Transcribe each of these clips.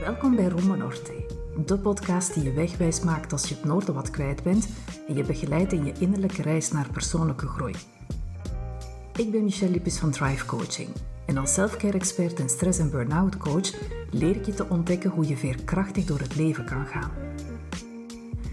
Welkom bij Roma Norte, de podcast die je wegwijs maakt als je het noorden wat kwijt bent en je begeleidt in je innerlijke reis naar persoonlijke groei. Ik ben Michelle Lippes van Thrive Coaching en als selfcare expert en stress- en burn-out coach leer ik je te ontdekken hoe je veerkrachtig door het leven kan gaan.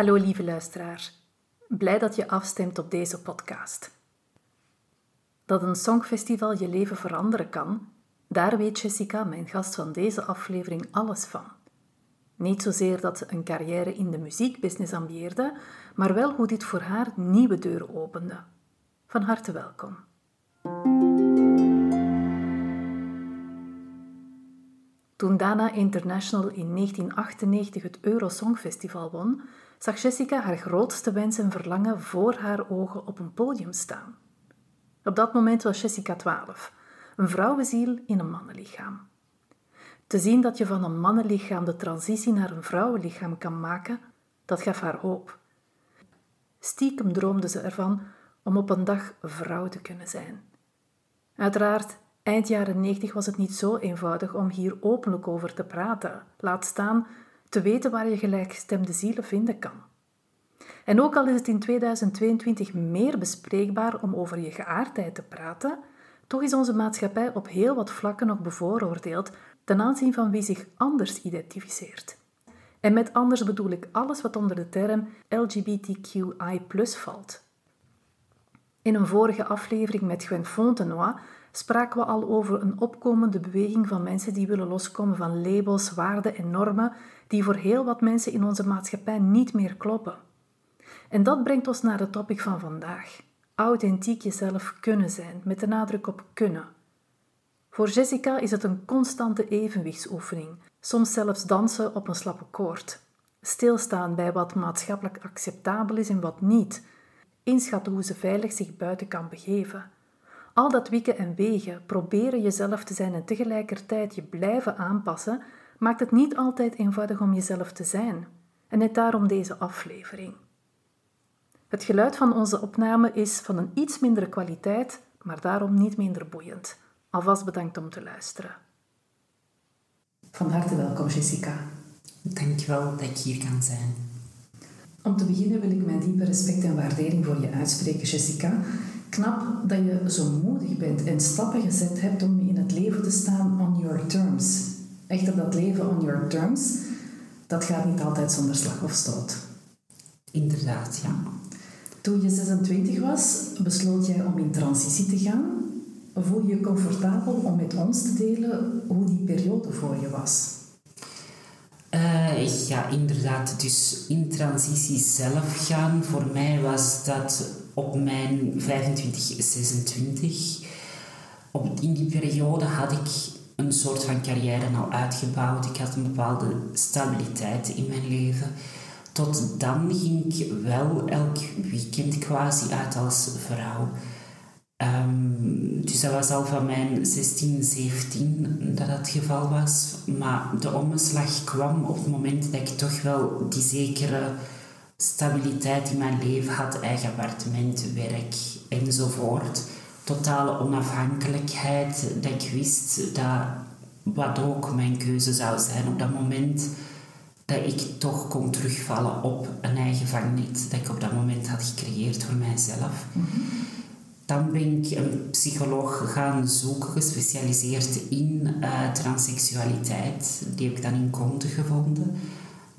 Hallo lieve luisteraar, blij dat je afstemt op deze podcast. Dat een songfestival je leven veranderen kan, daar weet Jessica, mijn gast van deze aflevering, alles van. Niet zozeer dat ze een carrière in de muziekbusiness ambieerde, maar wel hoe dit voor haar nieuwe deuren opende. Van harte welkom. Toen Dana International in 1998 het Eurosongfestival won, zag Jessica haar grootste wens en verlangen voor haar ogen op een podium staan. Op dat moment was Jessica 12, een vrouwenziel in een mannenlichaam. Te zien dat je van een mannenlichaam de transitie naar een vrouwenlichaam kan maken, dat gaf haar hoop. Stiekem droomde ze ervan om op een dag vrouw te kunnen zijn. Uiteraard, eind jaren 90 was het niet zo eenvoudig om hier openlijk over te praten, laat staan te weten waar je gelijkgestemde zielen vinden kan. En ook al is het in 2022 meer bespreekbaar om over je geaardheid te praten, toch is onze maatschappij op heel wat vlakken nog bevooroordeeld ten aanzien van wie zich anders identificeert. En met anders bedoel ik alles wat onder de term LGBTQI valt. In een vorige aflevering met Gwen Fontenoy spraken we al over een opkomende beweging van mensen die willen loskomen van labels, waarden en normen die voor heel wat mensen in onze maatschappij niet meer kloppen. En dat brengt ons naar het topic van vandaag. Authentiek jezelf kunnen zijn, met de nadruk op kunnen. Voor Jessica is het een constante evenwichtsoefening, soms zelfs dansen op een slappe koord. Stilstaan bij wat maatschappelijk acceptabel is en wat niet. Inschatten hoe ze veilig zich buiten kan begeven. Al dat wikken en wegen, proberen jezelf te zijn en tegelijkertijd je blijven aanpassen, maakt het niet altijd eenvoudig om jezelf te zijn. En net daarom deze aflevering. Het geluid van onze opname is van een iets mindere kwaliteit, maar daarom niet minder boeiend. Alvast bedankt om te luisteren. Van harte welkom, Jessica. Dankjewel dat ik hier kan zijn. Om te beginnen wil ik mijn diepe respect en waardering voor je uitspreken, Jessica. Knap dat je zo moedig bent en stappen gezet hebt om in het leven te staan on your terms. Echter, dat leven on your terms, dat gaat niet altijd zonder slag of stoot. Inderdaad, ja. Toen je 26 was, besloot jij om in transitie te gaan. Voel je je comfortabel om met ons te delen hoe die periode voor je was? Uh, ja, inderdaad. Dus in transitie zelf gaan, voor mij was dat op mijn 25, 26. Op, in die periode had ik een soort van carrière al uitgebouwd. Ik had een bepaalde stabiliteit in mijn leven. Tot dan ging ik wel elk weekend quasi uit als vrouw. Um, dus dat was al van mijn 16, 17 dat dat het geval was. Maar de omslag kwam op het moment dat ik toch wel die zekere stabiliteit in mijn leven had. Eigen appartement, werk enzovoort. Totale onafhankelijkheid. Dat ik wist dat wat ook mijn keuze zou zijn op dat moment dat ik toch kon terugvallen op een eigen vangnet dat ik op dat moment had gecreëerd voor mijzelf. Dan ben ik een psycholoog gaan zoeken, gespecialiseerd in uh, transseksualiteit. Die heb ik dan in Conte gevonden.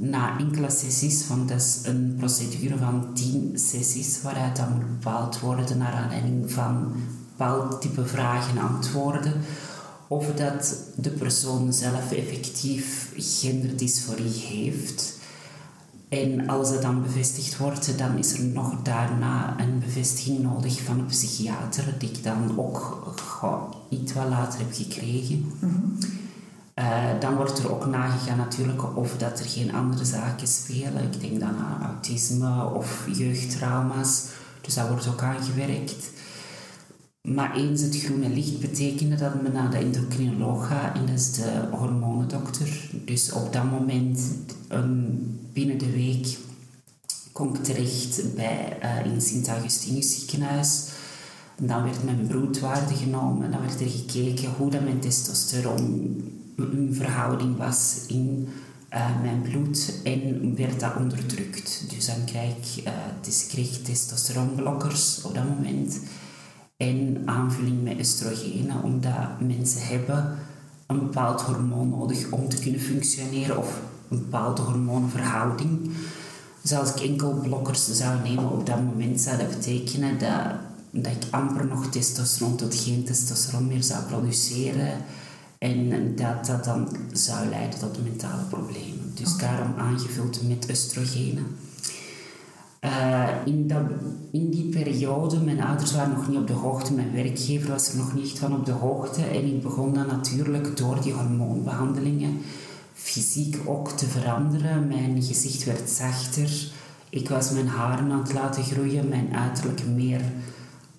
Na enkele sessies, want dat is een procedure van tien sessies, waaruit dan moet bepaald worden naar aanleiding van bepaald type vragen en antwoorden of dat de persoon zelf effectief genderdysforie heeft. En als dat dan bevestigd wordt, dan is er nog daarna een bevestiging nodig van een psychiater, die ik dan ook iets wat later heb gekregen. Eh, dan wordt er ook nagegaan natuurlijk of dat er geen andere zaken spelen. Ik denk dan aan autisme of jeugdtrauma's. Dus dat wordt ook aangewerkt. Maar eens het groene licht betekende dat men naar de endocrinoloog gaat en dat is de hormonendokter. Dus op dat moment, um, binnen de week, kom ik terecht bij, uh, in Sint-Augustinus ziekenhuis. En dan werd mijn bloedwaarde genomen en dan werd er gekeken hoe dat mijn testosteron een verhouding was in uh, mijn bloed en werd dat onderdrukt. Dus dan krijg ik, uh, testosteronblokkers op dat moment en aanvulling met oestrogenen, omdat mensen hebben een bepaald hormoon nodig om te kunnen functioneren of een bepaalde hormoonverhouding. Dus als ik enkel blokkers zou nemen op dat moment, zou dat betekenen dat, dat ik amper nog testosteron tot geen testosteron meer zou produceren. En dat dat dan zou leiden tot mentale problemen. Dus daarom aangevuld met oestrogenen. Uh, in, dat, in die periode, mijn ouders waren nog niet op de hoogte, mijn werkgever was er nog niet van op de hoogte. En ik begon dan natuurlijk door die hormoonbehandelingen fysiek ook te veranderen. Mijn gezicht werd zachter. Ik was mijn haren aan het laten groeien, mijn uiterlijk meer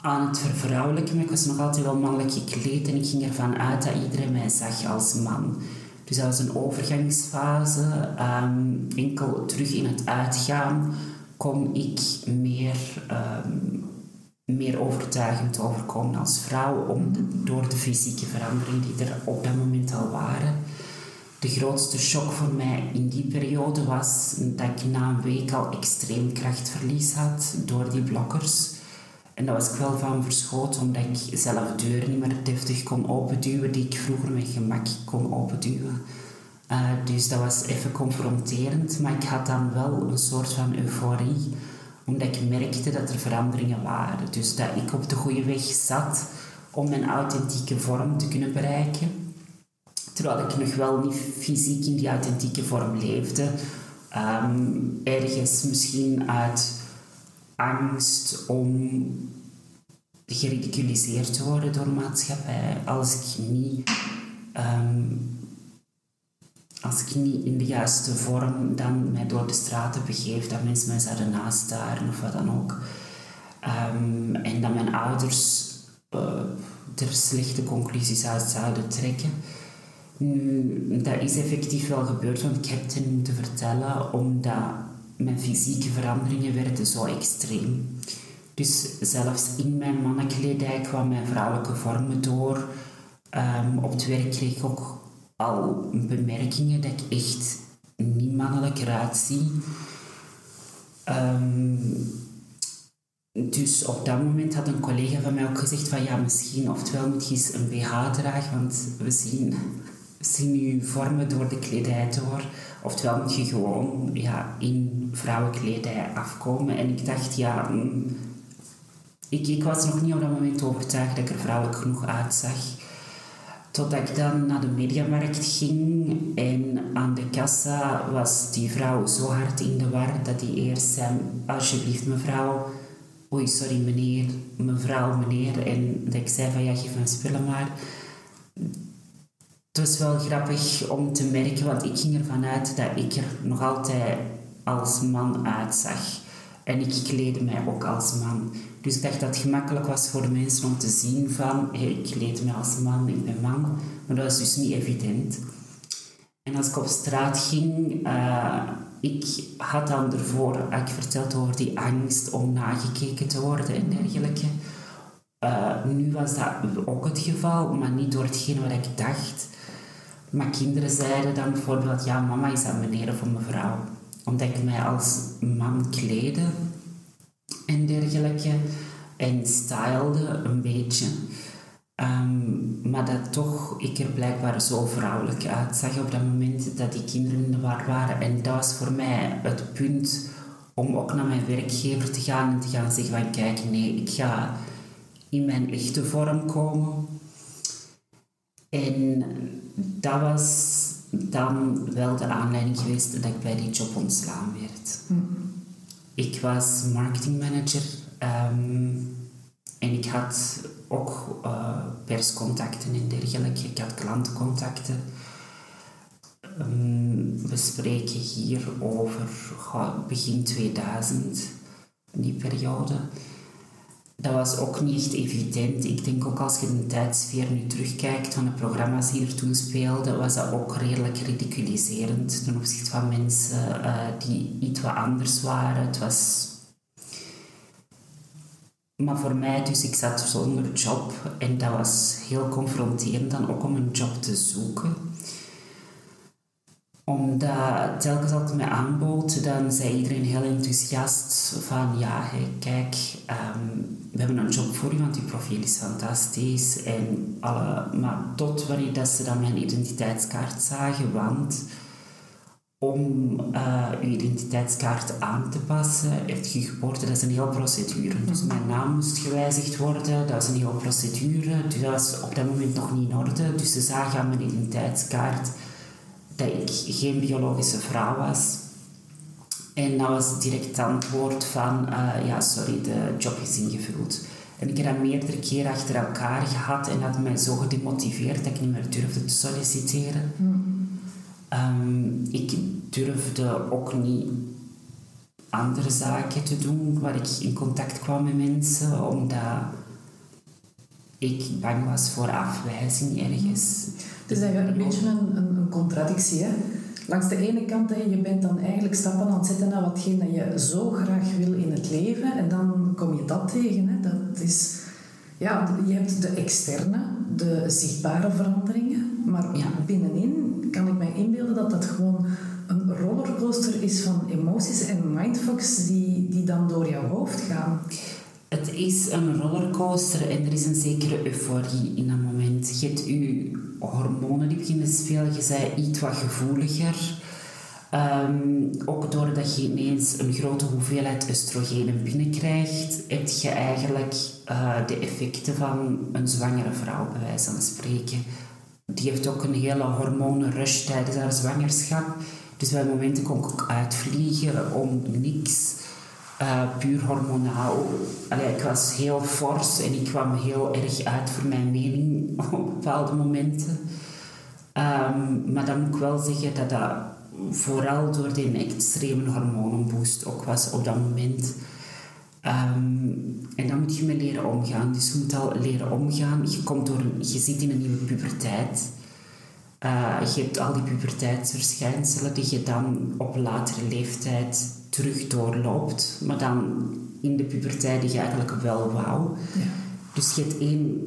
aan het vervrouwelijken. Ik was nog altijd wel mannelijk gekleed en ik ging ervan uit dat iedereen mij zag als man. Dus dat was een overgangsfase. Um, enkel terug in het uitgaan kon ik meer, um, meer overtuigend overkomen als vrouw om door de fysieke veranderingen die er op dat moment al waren. De grootste shock voor mij in die periode was dat ik na een week al extreem krachtverlies had door die blokkers. En daar was ik wel van verschoten, omdat ik zelf deuren niet meer deftig kon openduwen, die ik vroeger met gemak kon openduwen. Uh, dus dat was even confronterend, maar ik had dan wel een soort van euforie, omdat ik merkte dat er veranderingen waren. Dus dat ik op de goede weg zat om mijn authentieke vorm te kunnen bereiken. Terwijl ik nog wel niet fysiek in die authentieke vorm leefde. Um, ergens misschien uit angst om geridiculiseerd te worden door maatschappij als ik niet um, als ik niet in de juiste vorm dan mij door de straten begeef, dat mensen mij zouden nastaren of wat dan ook. Um, en dat mijn ouders uh, er slechte conclusies uit zouden trekken. Nu, dat is effectief wel gebeurd, want ik heb het hen moeten vertellen, omdat mijn fysieke veranderingen werden zo extreem. Dus zelfs in mijn mannenkledij kwam mijn vrouwelijke vormen door. Um, op het werk kreeg ik ook al bemerkingen dat ik echt niet mannelijk eruit zie. Um, dus op dat moment had een collega van mij ook gezegd van ja, misschien oftewel moet je eens een BH dragen, want we zien, we zien je vormen door de kledij door. Oftewel moet je gewoon ja, in vrouwenkledij afkomen. En ik dacht, ja, mm, ik, ik was nog niet op dat moment overtuigd dat ik er vrouwelijk genoeg uitzag. Totdat ik dan naar de mediamarkt ging en aan de kassa was die vrouw zo hard in de war dat die eerst zei, alsjeblieft mevrouw, oei sorry meneer, mevrouw, meneer. En dat ik zei van ja, geef mijn spullen maar. Het was wel grappig om te merken, want ik ging ervan uit dat ik er nog altijd als man uitzag. En ik kleedde mij ook als man. Dus ik dacht dat het gemakkelijk was voor de mensen om te zien van... Ik kleed me als man, ik ben man. Maar dat was dus niet evident. En als ik op straat ging... Uh, ik had dan ervoor ik verteld over die angst om nagekeken te worden en dergelijke. Uh, nu was dat ook het geval, maar niet door hetgeen wat ik dacht. Maar kinderen zeiden dan bijvoorbeeld... Ja, mama is dat meneer of mevrouw omdat ik mij als man kleedde en dergelijke. En stylede een beetje. Um, maar dat toch ik er blijkbaar zo vrouwelijk uitzag op dat moment dat die kinderen in de war waren. En dat was voor mij het punt om ook naar mijn werkgever te gaan en te gaan zeggen van kijk, nee, ik ga in mijn echte vorm komen. En dat was dan wel de aanleiding geweest dat ik bij die job ontslaan werd. Ik was marketingmanager um, en ik had ook uh, perscontacten en dergelijke. Ik had klantcontacten. Um, we spreken hier over begin 2000, die periode dat was ook niet echt evident. Ik denk ook als je de tijdsfeer nu terugkijkt van de programma's die er toen speelden, was dat ook redelijk ridiculiserend ten opzichte van mensen uh, die iets wat anders waren. Het was... Maar voor mij, dus ik zat zonder job en dat was heel confronterend dan ook om een job te zoeken omdat telkens als ik me aanbood, dan zei iedereen heel enthousiast van ja, kijk, ehm, we hebben een job voor u, want uw profiel is fantastisch. En alle, maar tot wanneer dat ze dan mijn identiteitskaart zagen, want om uh, uw identiteitskaart aan te passen, heeft je geboorte, dat is een heel procedure. Dus mijn naam moest gewijzigd worden, dat is een heel procedure. Dus dat was op dat moment nog niet in orde. Dus ze zagen aan mijn identiteitskaart dat ik geen biologische vrouw was. En dat was direct het antwoord van, uh, ja sorry, de job is ingevuld. En ik heb dat meerdere keren achter elkaar gehad en dat mij zo gedemotiveerd dat ik niet meer durfde te solliciteren. Um, ik durfde ook niet andere zaken te doen waar ik in contact kwam met mensen, omdat ik bang was voor afwijzing ergens. Het is eigenlijk een beetje een, een, een contradictie. Hè? Langs de ene kant, hè, je bent dan eigenlijk stappen aan het zetten naar watgene dat je zo graag wil in het leven. En dan kom je dat tegen. Hè? Dat is, ja, je hebt de externe, de zichtbare veranderingen. Maar binnenin kan ik mij inbeelden dat dat gewoon een rollercoaster is van emoties en mindfucks die, die dan door jouw hoofd gaan. Het is een rollercoaster en er is een zekere euforie in dat moment. Je hebt je hormonen die beginnen te je bent iets wat gevoeliger. Um, ook doordat je ineens een grote hoeveelheid oestrogenen binnenkrijgt, heb je eigenlijk uh, de effecten van een zwangere vrouw, bij wijze van spreken. Die heeft ook een hele hormonenrush tijdens haar zwangerschap. Dus bij momenten kon ik ook uitvliegen om niks. Puur hormonaal. Allee, ik was heel fors en ik kwam heel erg uit voor mijn mening op bepaalde momenten. Um, maar dan moet ik wel zeggen dat dat vooral door die extreme hormonenboost ook was op dat moment. Um, en dan moet je mee leren omgaan. Dus je moet al leren omgaan. Je, komt door je zit in een nieuwe puberteit. Uh, je hebt al die puberteitsverschijnselen die je dan op latere leeftijd terug doorloopt, maar dan in de puberteit die je eigenlijk wel wou. Ja. Dus je hebt één,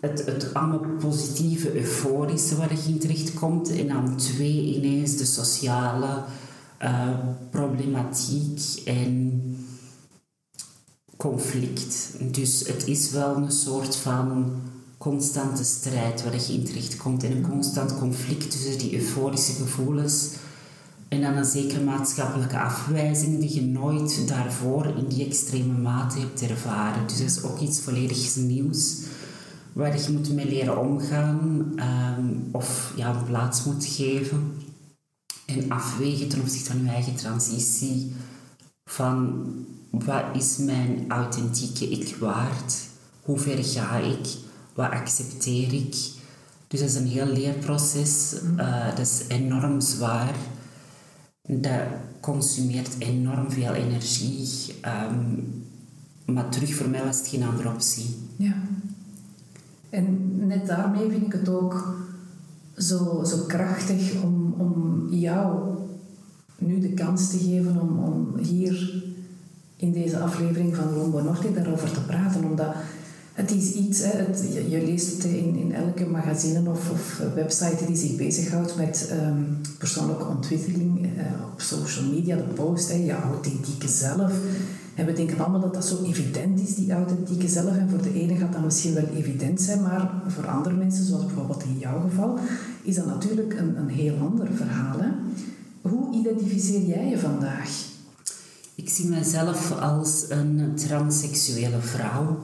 het, het allemaal positieve, euforische waar je in terecht komt, en dan twee, ineens de sociale uh, problematiek en conflict. Dus het is wel een soort van constante strijd waar je in terecht komt en een constant conflict tussen die euforische gevoelens en dan een zekere maatschappelijke afwijzing die je nooit daarvoor in die extreme mate hebt ervaren. Dus dat is ook iets volledig nieuws waar je moet mee leren omgaan ehm, of ja, een plaats moet geven. En afwegen ten opzichte van je eigen transitie van wat is mijn authentieke ik waard? Hoe ver ga ik? Wat accepteer ik? Dus dat is een heel leerproces. Uh, dat is enorm zwaar dat consumeert enorm veel energie. Ehm, maar terug voor mij was het geen andere optie. Ja. En net daarmee vind ik het ook zo, zo krachtig om, om jou nu de kans te geven om, om hier in deze aflevering van Rombo Norte daarover te praten. Omdat het is iets, het, je, leest het in, in elke magazine of, website die zich bezighoudt met ehm, persoonlijke ontwikkeling uh, op social media, de post, hè, je authentieke zelf. En we denken allemaal dat dat zo evident is, die authentieke zelf. En voor de ene gaat dat misschien wel evident zijn, maar voor andere mensen, zoals bijvoorbeeld in jouw geval, is dat natuurlijk een, een heel ander verhaal. Hè? Hoe identificeer jij je vandaag? Ik zie mezelf als een transseksuele vrouw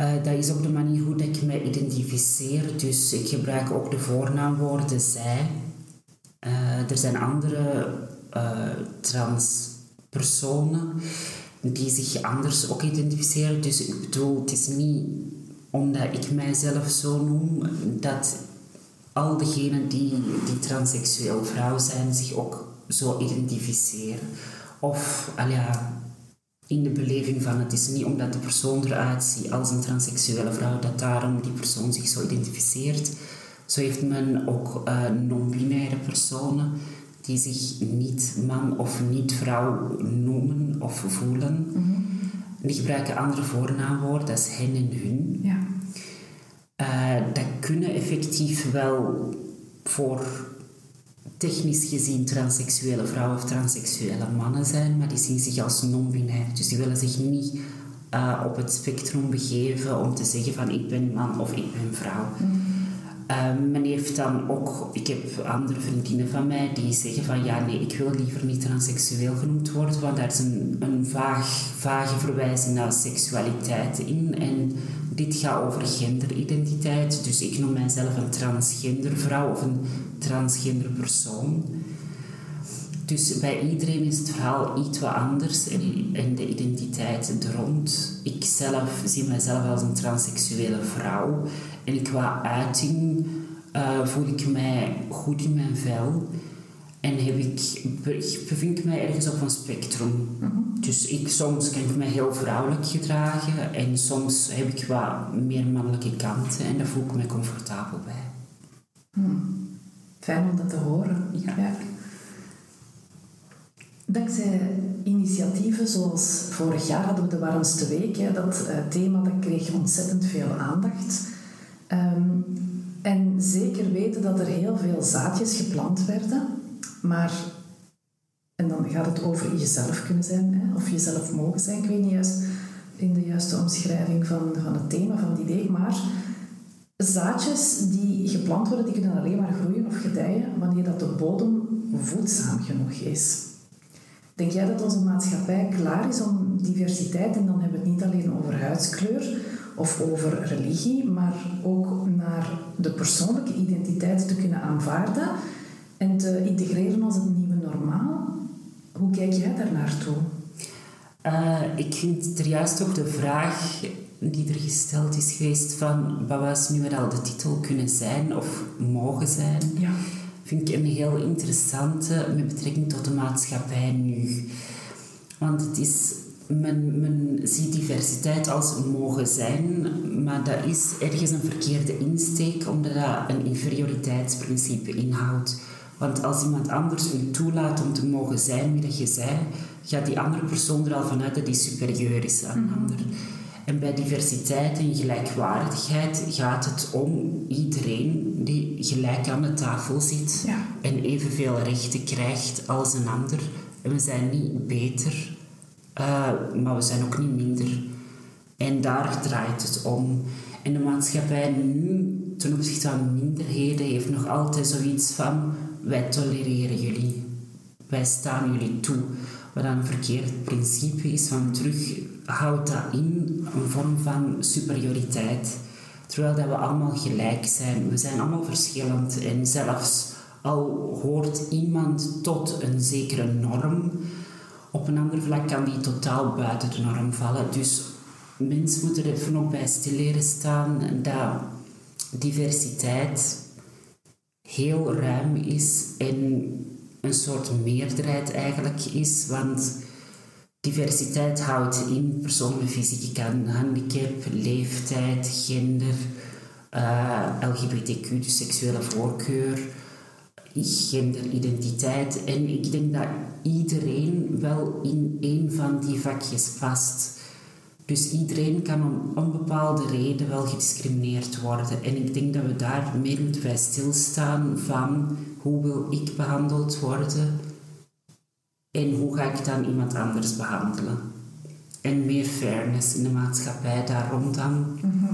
uh, dat is ook de manier hoe ik me identificeer. Dus ik gebruik ook de voornaamwoorden zij. er zijn andere transpersonen die zich anders ook identificeren. Dus ik bedoel, het is niet omdat ik mijzelf zo noem, dat al degenen die, die transseksueel vrouw zijn zich ook zo identificeren. Of, al ja, in de beleving van het is niet omdat de persoon eruit ziet als een transseksuele vrouw, dat daarom die persoon zich zo identificeert. Zo heeft men ook uh, non-binaire personen die zich niet man of niet vrouw noemen of voelen. Mm Die gebruiken andere voornaamwoorden, dat is hen en hun. Ja. Uh, dat kunnen effectief wel voor technisch gezien transseksuele vrouwen of transseksuele mannen zijn, maar die zien zich als non-binair. Dus die willen zich niet uh, op het spectrum begeven om te zeggen van ik ben man of ik ben vrouw. Mm. Men heeft dan ook, ik heb andere vriendinnen van mij die zeggen van ja nee, ik wil liever niet transseksueel genoemd worden, want daar is een, een vaag, vage verwijzing naar seksualiteit in en dit gaat over genderidentiteit, dus ik noem mijzelf een transgender vrouw of een transgender persoon. Dus bij iedereen is het verhaal iets wat anders en, de identiteit er rond. Ik zelf zie mezelf als een transseksuele vrouw en qua uiting uh, voel ik mij goed in mijn vel. En heb ik, bevind ik mij ergens op een spectrum. Mhm. Dus ik, soms kan ik mij heel vrouwelijk gedragen en soms heb ik wat meer mannelijke kanten en daar voel ik me comfortabel bij. Hmm. Fijn om dat te horen. Ja. ja. Dankzij initiatieven zoals vorig jaar hadden we de warmste week. Dat uh, thema dat kreeg ontzettend veel aandacht. Um, en zeker weten dat er heel veel zaadjes geplant werden, maar en dan gaat het over jezelf kunnen zijn, hè, of jezelf mogen zijn. Ik weet niet juist in de juiste omschrijving van, van het thema van het idee, maar zaadjes die geplant worden, die kunnen alleen maar groeien of gedijen wanneer dat de bodem voedzaam genoeg is. Denk jij dat onze maatschappij klaar is om diversiteit, en dan hebben we het niet alleen over huidskleur, of over religie, maar ook naar de persoonlijke identiteit te kunnen aanvaarden en te integreren als het nieuwe normaal. Hoe kijk jij daar naartoe? Uh, ik vind er juist ook de vraag die er gesteld is geweest van wat was nu wel de titel kunnen zijn of mogen zijn, ja. vind ik een heel interessante met betrekking tot de maatschappij nu. Want het is men, men ziet diversiteit als mogen zijn, maar dat is ergens een verkeerde insteek, omdat dat een inferioriteitsprincipe inhoudt. Want als iemand anders u toelaat om te mogen zijn wie dat je zei, gaat die andere persoon er al vanuit dat die superieur is aan een mhm. ander. En bij diversiteit en gelijkwaardigheid gaat het om iedereen die gelijk aan de tafel zit en evenveel rechten krijgt als een ander. En we zijn niet beter uh, maar we zijn ook niet minder. En daar draait het om. En de maatschappij nu, ten opzichte van minderheden, heeft nog altijd zoiets van: wij tolereren jullie. Wij staan jullie toe. Wat een verkeerd principe is, van terug houdt dat in een vorm van superioriteit. Terwijl dat we allemaal gelijk zijn. We zijn allemaal verschillend. En zelfs al hoort iemand tot een zekere norm, op een ander vlak kan die totaal buiten de norm vallen. Dus mensen moeten er even ook bij stil leren staan dat diversiteit heel ruim is en een soort meerderheid eigenlijk is. Want diversiteit houdt in personen met fysieke handicap, leeftijd, gender, eh, LGBTQ, dus seksuele voorkeur genderidentiteit. En ik denk dat iedereen wel in een van die vakjes past. Dus iedereen kan om een bepaalde reden wel gediscrimineerd worden. En ik denk dat we daar meer moeten bij stilstaan van hoe wil ik behandeld worden en hoe ga ik dan iemand anders behandelen. En meer fairness in de maatschappij daar rond dan. Mm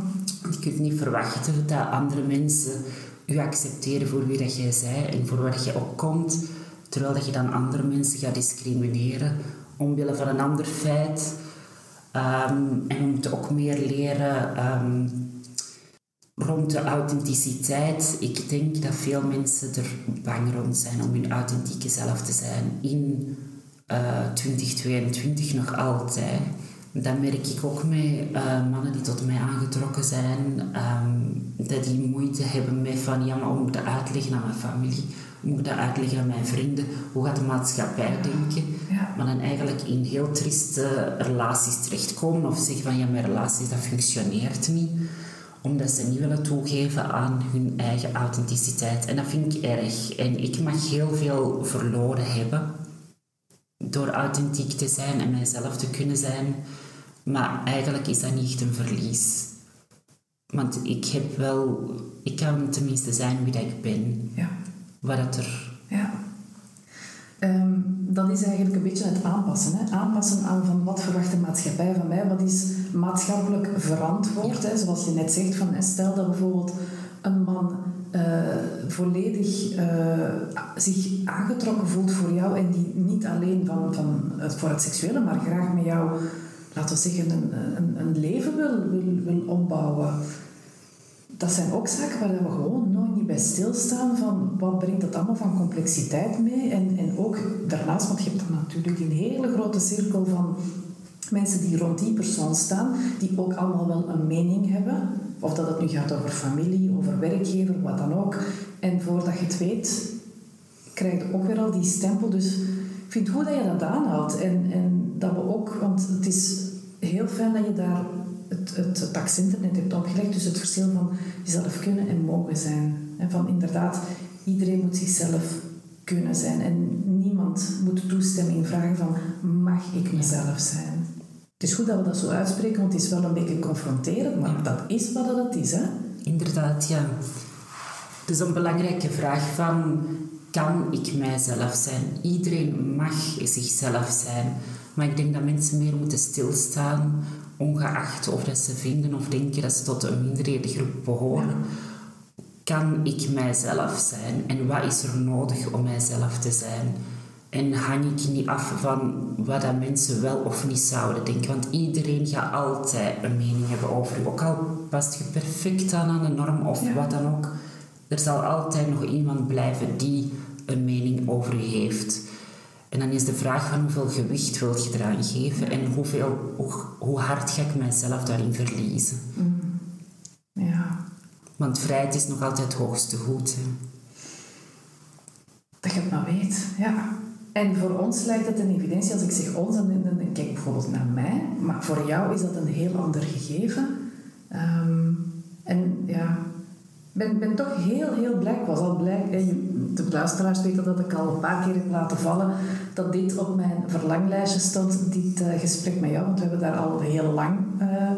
Je kunt niet verwachten dat andere mensen u accepteren voor wie dat jij zij en voor wat je ook komt, terwijl dat je dan andere mensen gaat discrimineren omwille van een ander feit. Um, en we moeten ook meer leren um, rond de authenticiteit. Ik denk dat veel mensen er bang rond zijn om hun authentieke zelf te zijn in 2022 nog altijd. Dat merk ik ook met uh, mannen die tot mij aangetrokken zijn, um, dat die moeite hebben met van ja, maar hoe moet uitleggen aan mijn familie? Hoe moet ik dat uitleggen aan mijn vrienden? Hoe gaat de maatschappij denken? Ja. Maar dan eigenlijk in heel trieste relaties terechtkomen of zeggen van ja, mijn relatie dat functioneert niet omdat ze niet willen toegeven aan hun eigen authenticiteit. En dat vind ik erg. En ik mag heel veel verloren hebben door authentiek te zijn en mijzelf te kunnen zijn. Maar eigenlijk is dat niet een verlies. Want ik heb wel... Ik kan tenminste zijn wie dat ik ben. Ja. Wat dat er... Ja. Um, dat is eigenlijk een beetje het aanpassen. Hè? Aanpassen aan van wat verwacht de maatschappij van mij, wat is maatschappelijk verantwoord. Hè? Zoals je net zegt, van, stel dat bijvoorbeeld een man uh, volledig uh, zich aangetrokken voelt voor jou en die niet alleen van, van het, voor het seksuele, maar graag met jou, laten we zeggen, een, een, een leven wil, wil, wil opbouwen dat zijn ook zaken waar we gewoon bij stilstaan van wat brengt dat allemaal van complexiteit mee. En, en ook daarnaast, want je hebt dan natuurlijk een hele grote cirkel van mensen die rond die persoon staan, die ook allemaal wel een mening hebben. Of dat het nu gaat over familie, over werkgever, wat dan ook. En voordat je het weet, krijg je ook weer al die stempel. Dus ik vind goed dat je dat aanhoudt. En, en dat we ook, want het is heel fijn dat je daar het, het, het hebt opgelegd. Dus het verschil van jezelf kunnen en mogen zijn. En van inderdaad, iedereen moet zichzelf kunnen zijn. En niemand moet toestemming vragen van mag ik mezelf zijn. Het is goed dat we dat zo uitspreken, want het is wel een beetje confronterend, maar dat is wat het is. Hè? Inderdaad, ja. Dus een belangrijke vraag van kan ik mijzelf zijn? Iedereen mag zichzelf zijn. Maar ik denk dat mensen meer moeten stilstaan ongeacht of dat ze vinden of denken dat ze tot een minderheden groep behoren, kan ik mijzelf zijn en wat is er nodig om mijzelf te zijn? En hang ik niet af van wat dat mensen wel of niet zouden denken. Want iedereen gaat altijd een mening hebben over je. Ook al past je perfect aan aan de norm of wat dan ook. Er zal altijd nog iemand blijven die een mening over je heeft. En dan is de vraag van hoeveel gewicht wil je eraan geven en hoeveel, hoe, hoe hard ga ik mijzelf daarin verliezen. Mm. Want vrijheid is nog altijd het hoogste goed. Dat je het maar weet, ja. En voor ons lijkt het een evidentie. Als ik zeg ons, dan, dan, kijk bijvoorbeeld naar mij. Maar voor jou is dat een heel ander gegeven. Um, en ja, ben, ben toch heel, heel blij. Ik was al blij. De luisteraars weten dat ik al een paar keer heb laten vallen dat dit op mijn verlanglijstje stond, dit uh, gesprek met jou. Want we hebben daar al heel lang uh,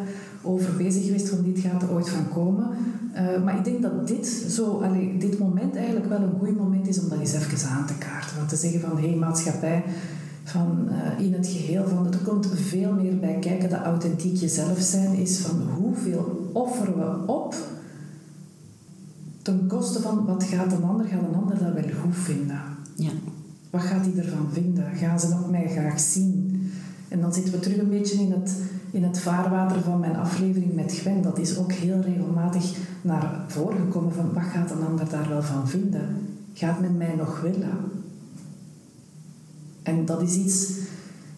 over bezig geweest, van dit gaat er ooit van komen. Uh, maar ik denk dat dit, zo, allee, dit moment eigenlijk wel een goed moment is om dat eens even aan te kaarten. Want te zeggen van, hé hey, maatschappij, van, in het geheel, van, er komt veel meer bij kijken dat authentiek jezelf zijn is van hoeveel offeren we op ten koste van wat gaat een ander, gaat een ander dat wel goed vinden. Ja. Wat gaat hij ervan vinden? Gaan ze nog mij graag zien? En dan zitten we terug een beetje in het, in het vaarwater van mijn aflevering met Gwen. Dat is ook heel regelmatig naar voren gekomen van wat gaat een ander daar wel van vinden? Gaat men mij nog willen? En dat is iets,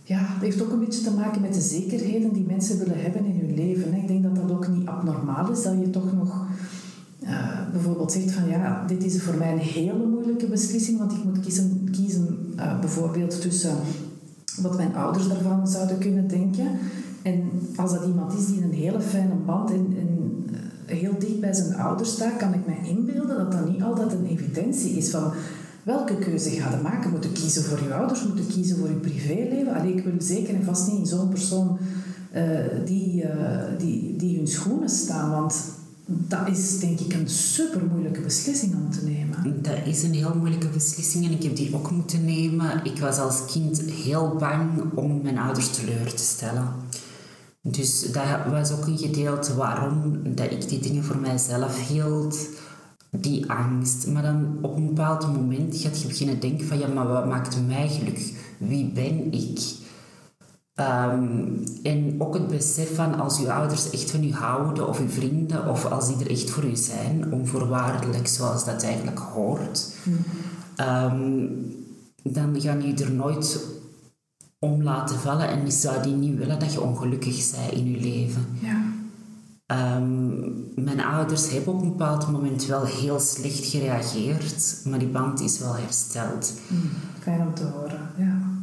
ja, dat heeft ook een beetje te maken met de zekerheden die mensen willen hebben in hun leven. Ik denk dat dat ook niet abnormaal is, dat je toch nog uh, bijvoorbeeld zegt van ja, dit is voor mij een hele moeilijke beslissing, want ik moet kiezen, kiezen uh, bijvoorbeeld tussen wat mijn ouders daarvan zouden kunnen denken. En als dat iemand is die een hele fijne band en, en uh, heel dicht bij zijn ouders staat, kan ik mij inbeelden dat dat niet altijd een evidentie is van welke keuze ga je maken. Moet je kiezen voor je ouders, moet je kiezen voor je privéleven? Allee, ik wil zeker en vast niet in zo'n persoon die, die, die hun schoenen staan, want dat is denk ik een super moeilijke beslissing om te nemen. Dat is een heel moeilijke beslissing en ik heb die ook moeten nemen. Ik was als kind heel bang om mijn ouders teleur te stellen. Dus dat was ook een gedeelte waarom dat ik die dingen voor mijzelf hield. Die angst. Maar dan op een bepaald moment gaat je beginnen denken van ja, maar wat maakt mij gelukkig? Wie ben ik? Ehm, en ook het besef van als uw ouders echt van u houden, of uw vrienden, of als die er echt voor u zijn, onvoorwaardelijk zoals dat eigenlijk hoort, ehm, dan gaan u er nooit om laten vallen en zou die niet willen dat je ongelukkig bent in je leven. Ja. Ehm, mijn ouders hebben op een bepaald moment wel heel slecht gereageerd, maar die band is wel hersteld. Mm, fijn om te horen, ja.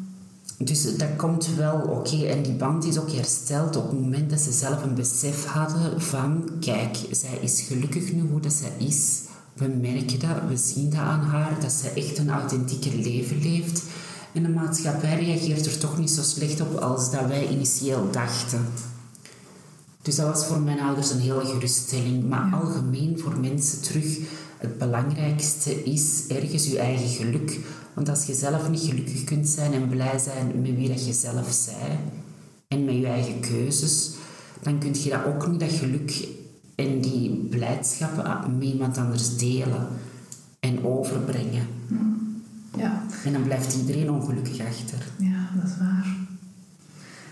Dus dat komt wel oké. En die band is ook hersteld op het moment dat ze zelf een besef hadden van... Kijk, zij is gelukkig nu hoe dat zij is. We merken dat, we zien dat aan haar, dat ze echt een authentieke leven leeft. En de maatschappij reageert er toch niet zo slecht op als dat wij initieel dachten. Dus dat was voor mijn ouders een hele geruststelling. Maar algemeen voor mensen terug, het belangrijkste is ergens je eigen geluk. Want als je zelf niet gelukkig kunt zijn en blij zijn met wie dat je zelf bent en met je eigen keuzes, dan kun je dat ook niet, dat geluk en die blijdschap met iemand anders delen en overbrengen. Ja. En dan blijft iedereen ongelukkig achter. Ja, dat is waar.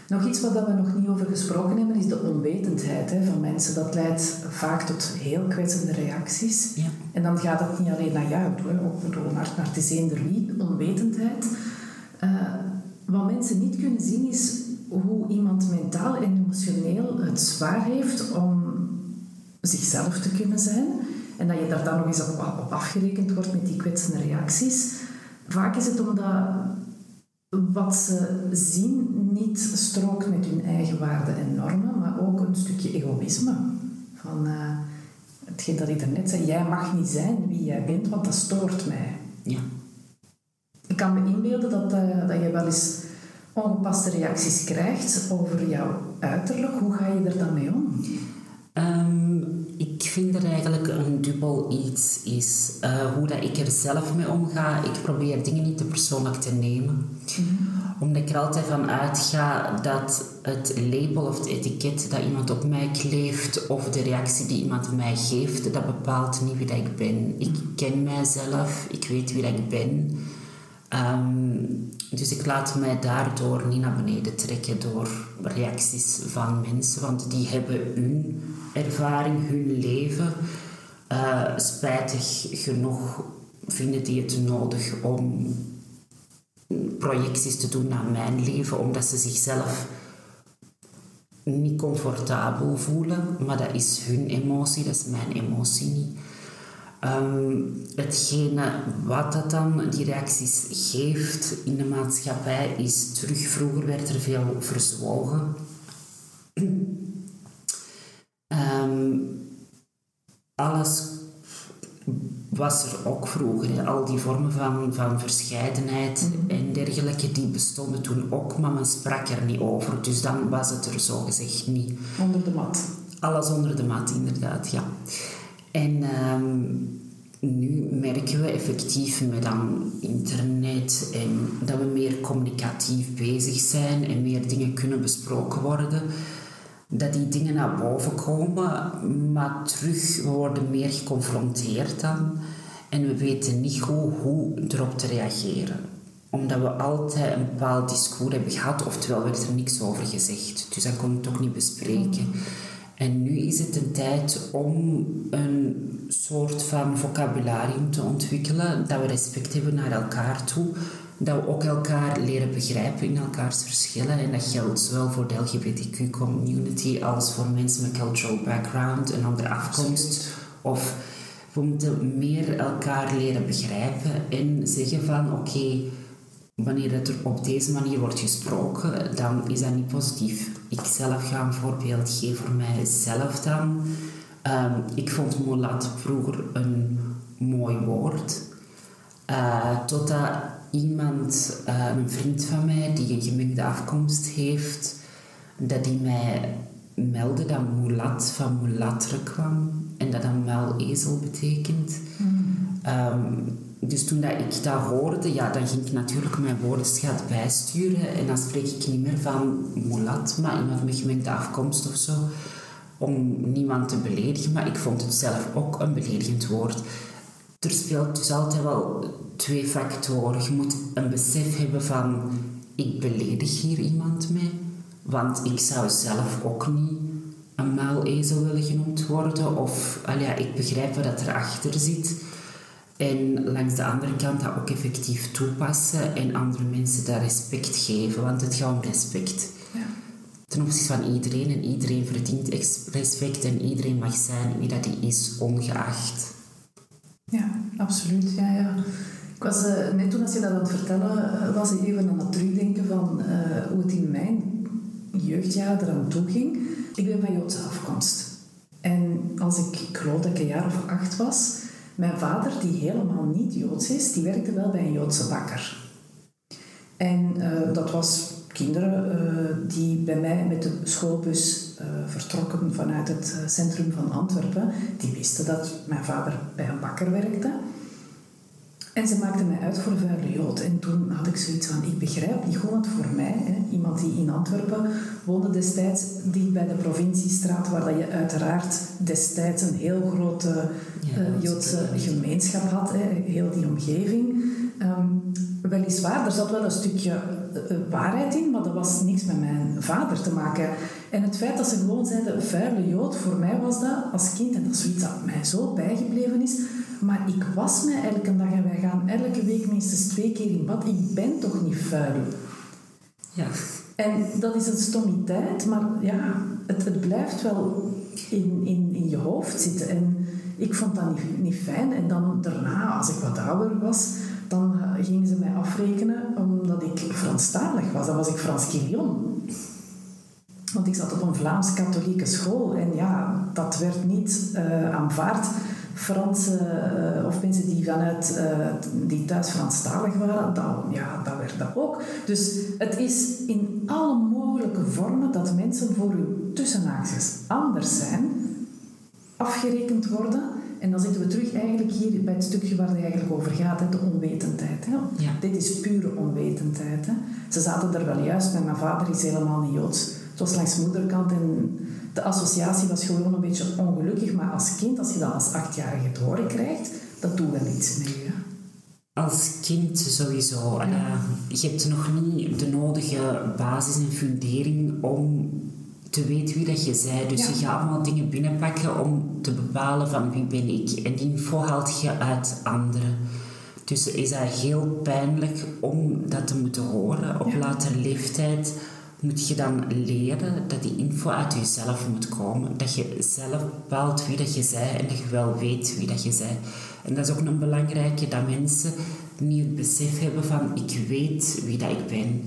Nog iets wat we nog niet over gesproken hebben, is de onwetendheid hè, van mensen. Dat leidt vaak tot heel kwetsende reacties. Ja. En dan gaat het niet alleen naar jou toe, ook naar, naar te zeender wie, onwetendheid. Uh, wat mensen niet kunnen zien is hoe iemand mentaal en emotioneel het zwaar heeft om zichzelf te kunnen zijn. En dat je daar dan nog eens op, op afgerekend wordt met die kwetsende reacties. Vaak is het omdat wat ze zien niet strookt met hun eigen waarden en normen, maar ook een stukje egoïsme. Van uh, hetgeen dat ik daarnet zei, jij mag niet zijn wie jij bent, want dat stoort mij. Ja. Ik kan me inbeelden dat, uh, dat je wel eens ongepaste reacties krijgt over jouw uiterlijk. Hoe ga je er dan mee om? Um, ik vind er eigenlijk een dubbel iets is. Uh, hoe dat ik er zelf mee omga. Ik probeer dingen niet te persoonlijk te nemen. Mm Omdat ik er altijd van uitga dat het label of het etiket dat iemand op mij kleeft of de reactie die iemand mij geeft, dat bepaalt niet wie dat ik ben. Ik ken mijzelf, ik weet wie dat ik ben. Um, dus ik laat mij daardoor niet naar beneden trekken door reacties van mensen, want die hebben hun ervaring, hun leven. Uh, spijtig genoeg vinden die het nodig om projecties te doen naar mijn leven, omdat ze zichzelf niet comfortabel voelen. Maar dat is hun emotie, dat is mijn emotie niet. Um, hetgene wat dat dan die reacties geeft in de maatschappij is terug. Vroeger werd er veel verzwogen. um, alles was er ook vroeger. Al die vormen van, van verscheidenheid mm -hmm. en dergelijke, die bestonden toen ook, maar men sprak er niet over. Dus dan was het er zo gezegd niet. Onder de mat. Alles onder de mat, inderdaad, ja. En um, nu merken we effectief met dan internet en dat we meer communicatief bezig zijn en meer dingen kunnen besproken worden, dat die dingen naar boven komen, maar terug we worden meer geconfronteerd dan en we weten niet goed hoe erop te reageren omdat we altijd een bepaald discours hebben gehad, oftewel werd er niks over gezegd. Dus dat kon ik toch niet bespreken. En nu is het een tijd om een soort van vocabularium te ontwikkelen, dat we respect hebben naar elkaar toe, dat we ook elkaar leren begrijpen in elkaars verschillen. En dat geldt zowel voor de LGBTQ-community als voor mensen met cultural background, een andere afkomst. Of we moeten meer elkaar leren begrijpen en zeggen van oké, wanneer het er op deze manier wordt gesproken, dan is dat niet positief. Ik zelf ga een voorbeeld geven voor mijzelf dan. Um, ik vond mulat vroeger een mooi woord. Uh, totdat iemand, uh, een vriend van mij, die een gemengde afkomst heeft, dat die mij meldde dat mulat van mulatre kwam en dat dat muilezel betekent. Mm. Um, dus toen dat ik dat hoorde, ja, dan ging ik natuurlijk mijn woordenschat bijsturen. En dan spreek ik niet meer van mulat, maar iemand met gemengde afkomst of zo. Om niemand te beledigen, maar ik vond het zelf ook een beledigend woord. Er speelt dus altijd wel twee factoren. Je moet een besef hebben van, ik beledig hier iemand mee. Want ik zou zelf ook niet een muilezel willen genoemd worden. Of ja, ik begrijp wat erachter zit. En langs de andere kant dat ook effectief toepassen en andere mensen dat respect geven. Want het gaat om respect. Ja. Ten opzichte van iedereen. En iedereen verdient respect en iedereen mag zijn wie dat hij is, ongeacht. Ja, absoluut. Ja, ja. Ik was uh, net toen als je dat aan het vertellen uh, was, even aan het terugdenken van uh, hoe het in mijn jeugdjaar eraan toe ging. Ik ben van Joodse afkomst. En als ik, ik geloof dat ik een jaar of acht was, mijn vader, die helemaal niet Joods is, die werkte wel bij een Joodse bakker. En dat was kinderen die bij mij met de schoolbus vertrokken vanuit het centrum van Antwerpen. Die wisten dat mijn vader bij een bakker werkte. En ze maakte mij uit voor een vuile jood. En toen had ik zoiets van, ik begrijp niet gewoon voor mij. Hè. Iemand die in Antwerpen woonde destijds, die bij de provinciestraat, waar dat je uiteraard destijds een heel grote uh, Joodse gemeenschap had, hè, heel die omgeving. Um, weliswaar, er zat wel een stukje uh, waarheid in, maar dat was niks met mijn vader te maken. En het feit dat ze gewoon zeiden, vuile jood, voor mij was dat als kind, en dat is zoiets dat mij zo bijgebleven is, maar ik was mij elke dag en wij gaan elke week minstens twee keer in bad. Ik ben toch niet vuil? Ja. En dat is een stommiteit, maar ja, het, het blijft wel in, in, in je hoofd zitten. En ik vond dat niet, niet fijn. En dan daarna, als ik wat ouder was, dan gingen ze mij afrekenen omdat ik Franstalig was. Dan was ik Frans Kirion. Want ik zat op een Vlaams-katholieke school en ja, dat werd niet uh, aanvaard Franse uh, of mensen die vanuit uh, die thuis Franstalig waren, dat, ja, dat werd dat ook. Dus het is in alle mogelijke vormen dat mensen voor u tussenhaakjes anders zijn, afgerekend worden. En dan zitten we terug eigenlijk hier bij het stukje waar het eigenlijk over gaat, hè, de onwetendheid. Hè. Ja. Dit is pure onwetendheid. Hè. Ze zaten er wel juist, maar mijn vader is helemaal niet Joods. Het was langs moederkant en de associatie was gewoon een beetje ongelukkig. Maar als kind, als je dat als achtjarige te horen krijgt, dat doet wel iets mee. je. Als kind sowieso. Ja. Uh, je hebt nog niet de nodige basis en fundering om te weten wie dat je bent. Dus ja. je gaat allemaal dingen binnenpakken om te bepalen van wie ben ik. En die info haalt je uit anderen. Dus is dat heel pijnlijk om dat te moeten horen op ja. latere leeftijd moet je dan leren dat die info uit jezelf moet komen. Dat je zelf bepaalt wie dat je bent en dat je wel weet wie dat je bent. En dat is ook een belangrijke, dat mensen niet het besef hebben van ik weet wie dat ik ben.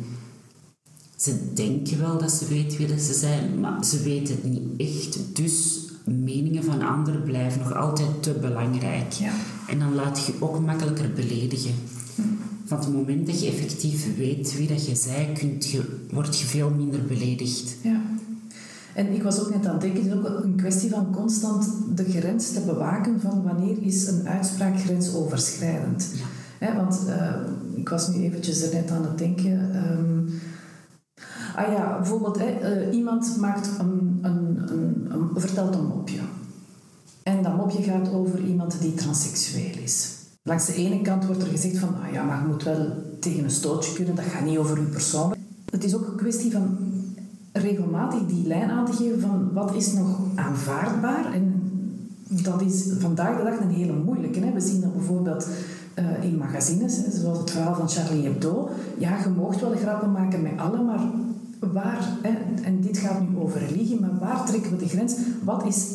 Ze denken wel dat ze weten wie dat ze zijn, maar ze weten het niet echt. Dus meningen van anderen blijven nog altijd te belangrijk. Ja. En dan laat je ook makkelijker beledigen. Van het moment dat je effectief weet wie dat je zei, kunt je, word je veel minder beledigd. Ja. En ik was ook net aan het denken, het is ook een kwestie van constant de grens te bewaken van wanneer is een uitspraak grensoverschrijdend. Ja. want uh, ik was nu eventjes er net aan het denken. Um, ah ja, bijvoorbeeld, uh, iemand maakt een, een, een, een, vertelt een mopje. En dat mopje gaat over iemand die transseksueel is. Langs de ene kant wordt er gezegd van, ah ja, maar je moet wel tegen een stootje kunnen, dat gaat niet over je persoon. Het is ook een kwestie van regelmatig die lijn aan te geven van wat is nog aanvaardbaar. En dat is vandaag de dag een hele moeilijke. Hè? We zien dat bijvoorbeeld uh, in magazines, hè, zoals het verhaal van Charlie Hebdo. Ja, je moogt wel grappen maken met allen, maar waar, hè, en dit gaat nu over religie, maar waar trekken we de grens? Wat is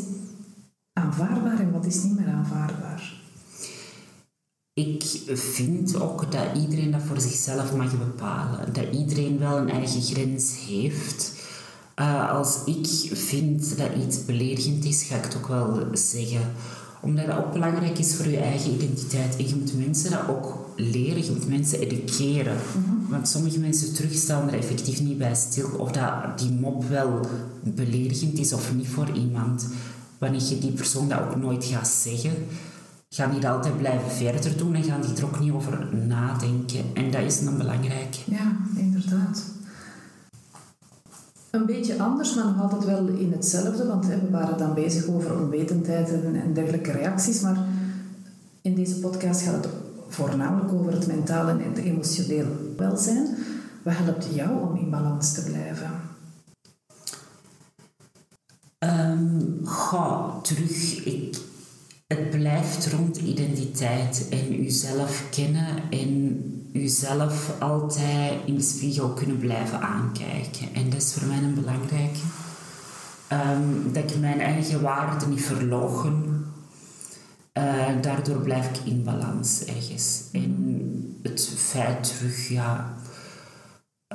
aanvaardbaar en wat is niet meer aanvaardbaar? Ik vind ook dat iedereen dat voor zichzelf mag bepalen. Dat iedereen wel een eigen grens heeft. Uh, als ik vind dat iets beledigend is, ga ik het ook wel zeggen. Omdat dat ook belangrijk is voor je eigen identiteit. En je moet mensen dat ook leren, je moet mensen educeren. Mm -hmm. Want sommige mensen terugstaan er effectief niet bij stil. Of dat die mop wel beledigend is of niet voor iemand. Wanneer je die persoon dat ook nooit gaat zeggen gaan die dat altijd blijven verder doen en gaan die er ook niet over nadenken. En dat is dan belangrijk. Ja, inderdaad. Een beetje anders, maar nog altijd wel in hetzelfde, want we waren dan bezig over onwetendheid en, dergelijke reacties. Maar in deze podcast gaat het voornamelijk over het mentale en het emotionele welzijn. Wat helpt jou om in balans te blijven? Um, ga terug. Ik, het blijft rond identiteit en uzelf kennen en uzelf altijd in de spiegel kunnen blijven aankijken. En dat is voor mij een belangrijke. Um, dat ik mijn eigen waarde niet verlogen. Uh, daardoor blijf ik in balans ergens. En het feit terug ja,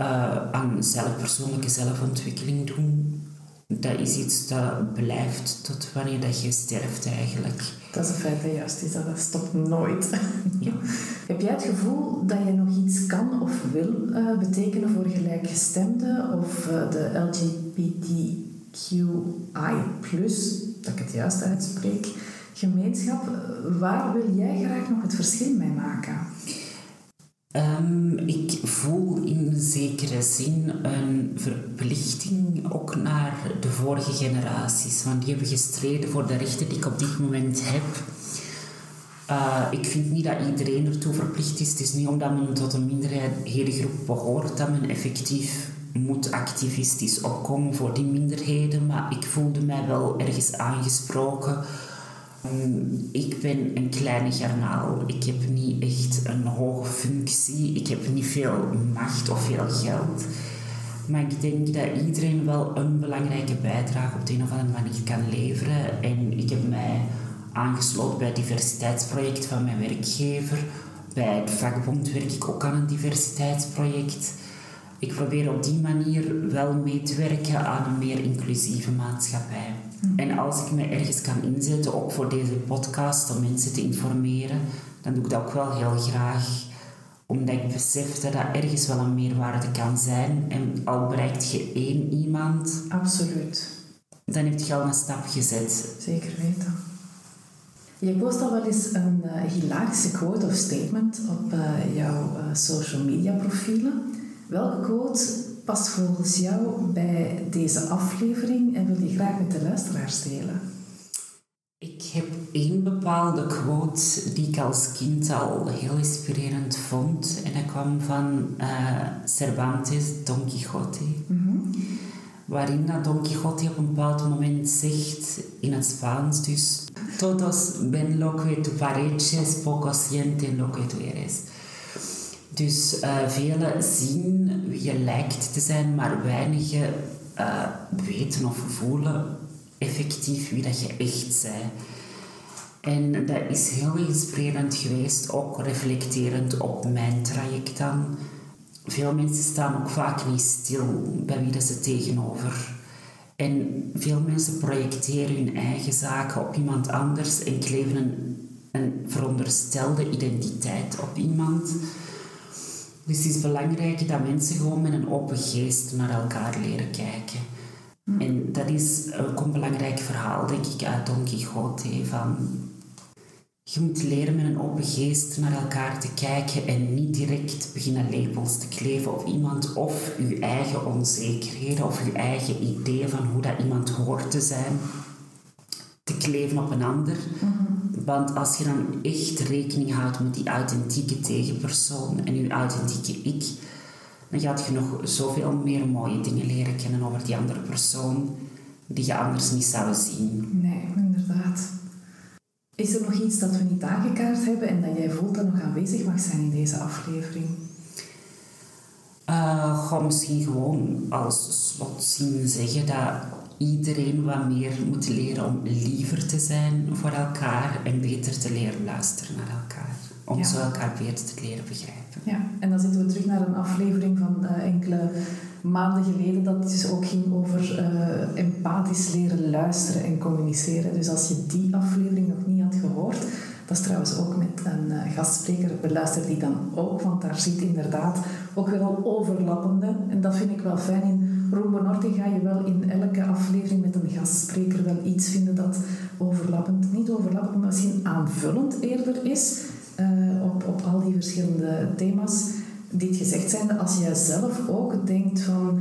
uh, aan zelf, persoonlijke zelfontwikkeling doen, dat is iets dat blijft tot wanneer dat je sterft eigenlijk. Dat is een feit dat juist is, dat stopt nooit. Ja. Heb jij het gevoel dat je nog iets kan of wil uh, betekenen voor gelijkgestemden of uh, de LGBTQI+, dat ik het juist uitspreek, gemeenschap? Waar wil jij graag nog het verschil mee maken? Um, ik voel in zekere zin een verplichting ook naar de vorige generaties, want die hebben gestreden voor de rechten die ik op dit moment heb. Uh, ik vind niet dat iedereen ertoe verplicht is. Het is niet omdat men tot een minderheidengroep behoort dat men effectief moet activistisch opkomen voor die minderheden, maar ik voelde mij wel ergens aangesproken ik ben een kleine garnaal. Ik heb niet echt een hoge functie. Ik heb niet veel macht of veel geld. Maar ik denk dat iedereen wel een belangrijke bijdrage op de een of andere manier kan leveren. En ik heb mij aangesloten bij het diversiteitsproject van mijn werkgever. Bij het vakbond werk ik ook aan een diversiteitsproject. Ik probeer op die manier wel mee te werken aan een meer inclusieve maatschappij. Mhm. En als ik me ergens kan inzetten, ook voor deze podcast, om mensen te informeren, dan doe ik dat ook wel heel graag. Omdat ik besef dat dat ergens wel een meerwaarde kan zijn. En al bereikt je één iemand... Absoluut. Dan heb je al een stap gezet. Zeker weten. Je post al wel eens een uh, hilarische quote of statement op uh, jouw uh, social media profielen. Welke quote past volgens jou bij deze aflevering en wil je graag met de luisteraars delen? Ik heb één bepaalde quote die ik als kind al heel inspirerend vond. En dat kwam van uh, Cervantes, Don Quixote. Mm Waarin dat Don Quixote op een bepaald moment zegt in het Spaans dus... Todos ven lo que tu pareces, pocos sienten lo que tu eres. Dus uh, velen zien wie je lijkt te zijn, maar weinigen uh, weten of voelen effectief wie dat je echt bent. En dat is heel inspirerend geweest, ook reflecterend op mijn traject dan. Veel mensen staan ook vaak niet stil bij wie ze tegenover. En veel mensen projecteren hun eigen zaken op iemand anders en kleven een, een veronderstelde identiteit op iemand. Dus het is belangrijk dat mensen gewoon met een open geest naar elkaar leren kijken. Hm. En dat is ook een belangrijk verhaal, denk ik, uit Don Quixote. Van, je moet leren met een open geest naar elkaar te kijken en niet direct beginnen labels te kleven op iemand of je eigen onzekerheden of je eigen idee van hoe dat iemand hoort te zijn te kleven op een ander. Mhm. Want als je dan echt rekening houdt met die authentieke tegenpersoon en je authentieke ik, dan gaat je nog zoveel meer mooie dingen leren kennen over die andere persoon die je anders niet zou zien. Nee, inderdaad. Is er nog iets dat we niet aangekaart hebben en dat jij voelt dat nog aanwezig mag zijn in deze aflevering? Uh, ga misschien gewoon als slotzin zeggen dat iedereen wat meer moet leren om liever te zijn voor elkaar en beter te leren luisteren naar elkaar. Om zo elkaar beter te leren begrijpen. Ja, en dan zitten we terug naar een aflevering van uh, enkele maanden geleden dat het dus ook ging over uh, empathisch leren luisteren en communiceren. Dus als je die aflevering nog niet had gehoord, dat is trouwens ook met een uh, gastspreker, beluister die dan ook, want daar zit inderdaad ook wel overlappende. En dat vind ik wel fijn in Rombo Norte ga je wel in elke aflevering met een gastspreker wel iets vinden dat overlappend, niet overlappend, maar misschien aanvullend eerder is uh, op, op al die verschillende thema's. Dit gezegd zijnde, als jij zelf ook denkt van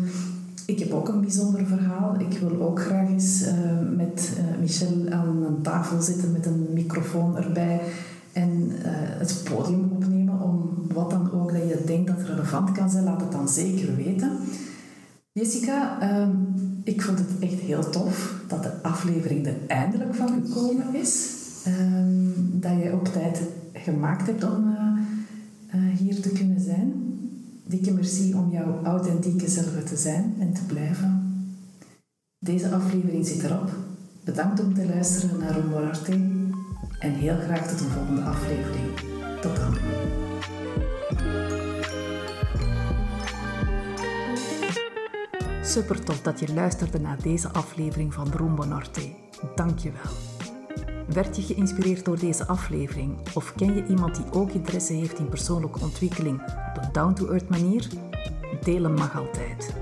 ik heb ook een bijzonder verhaal. Ik wil ook graag eens uh, met uh, Michel aan een tafel zitten met een microfoon erbij en het podium opnemen om wat dan ook dat je denkt dat relevant kan zijn, laat het dan zeker weten. Jessica, ehm, ik vond het echt heel tof dat de aflevering er eindelijk van gekomen is. Ehm, dat jij ook tijd gemaakt hebt om eh, eh, hier te kunnen zijn. Dikke merci om jouw authentieke zelf te zijn en te blijven. Deze aflevering zit erop. Bedankt om te luisteren naar Rumbo en heel graag tot een volgende aflevering. Tot dan. Super tof dat je luisterde naar deze aflevering van Rumbo Norte. Dank je wel. Werd je geïnspireerd door deze aflevering of ken je iemand die ook interesse heeft in persoonlijke ontwikkeling op een down-to-earth manier? Delen mag altijd.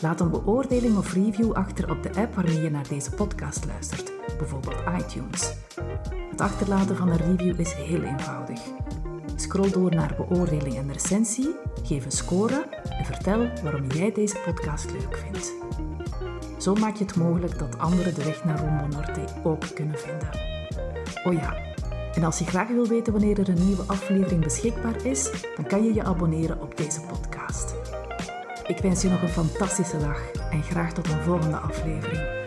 Laat een beoordeling of review achter op de app waarmee je naar deze podcast luistert, bijvoorbeeld iTunes. Het achterlaten van een review is heel eenvoudig. Scroll door naar beoordeling en recensie, geef een score en vertel waarom jij deze podcast leuk vindt. Zo maak je het mogelijk dat anderen de weg naar Rumbo Norte ook kunnen vinden. Oh ja, en als je graag wil weten wanneer er een nieuwe aflevering beschikbaar is, dan kan je je abonneren op deze podcast. Ik wens je nog een fantastische dag en graag tot een volgende aflevering.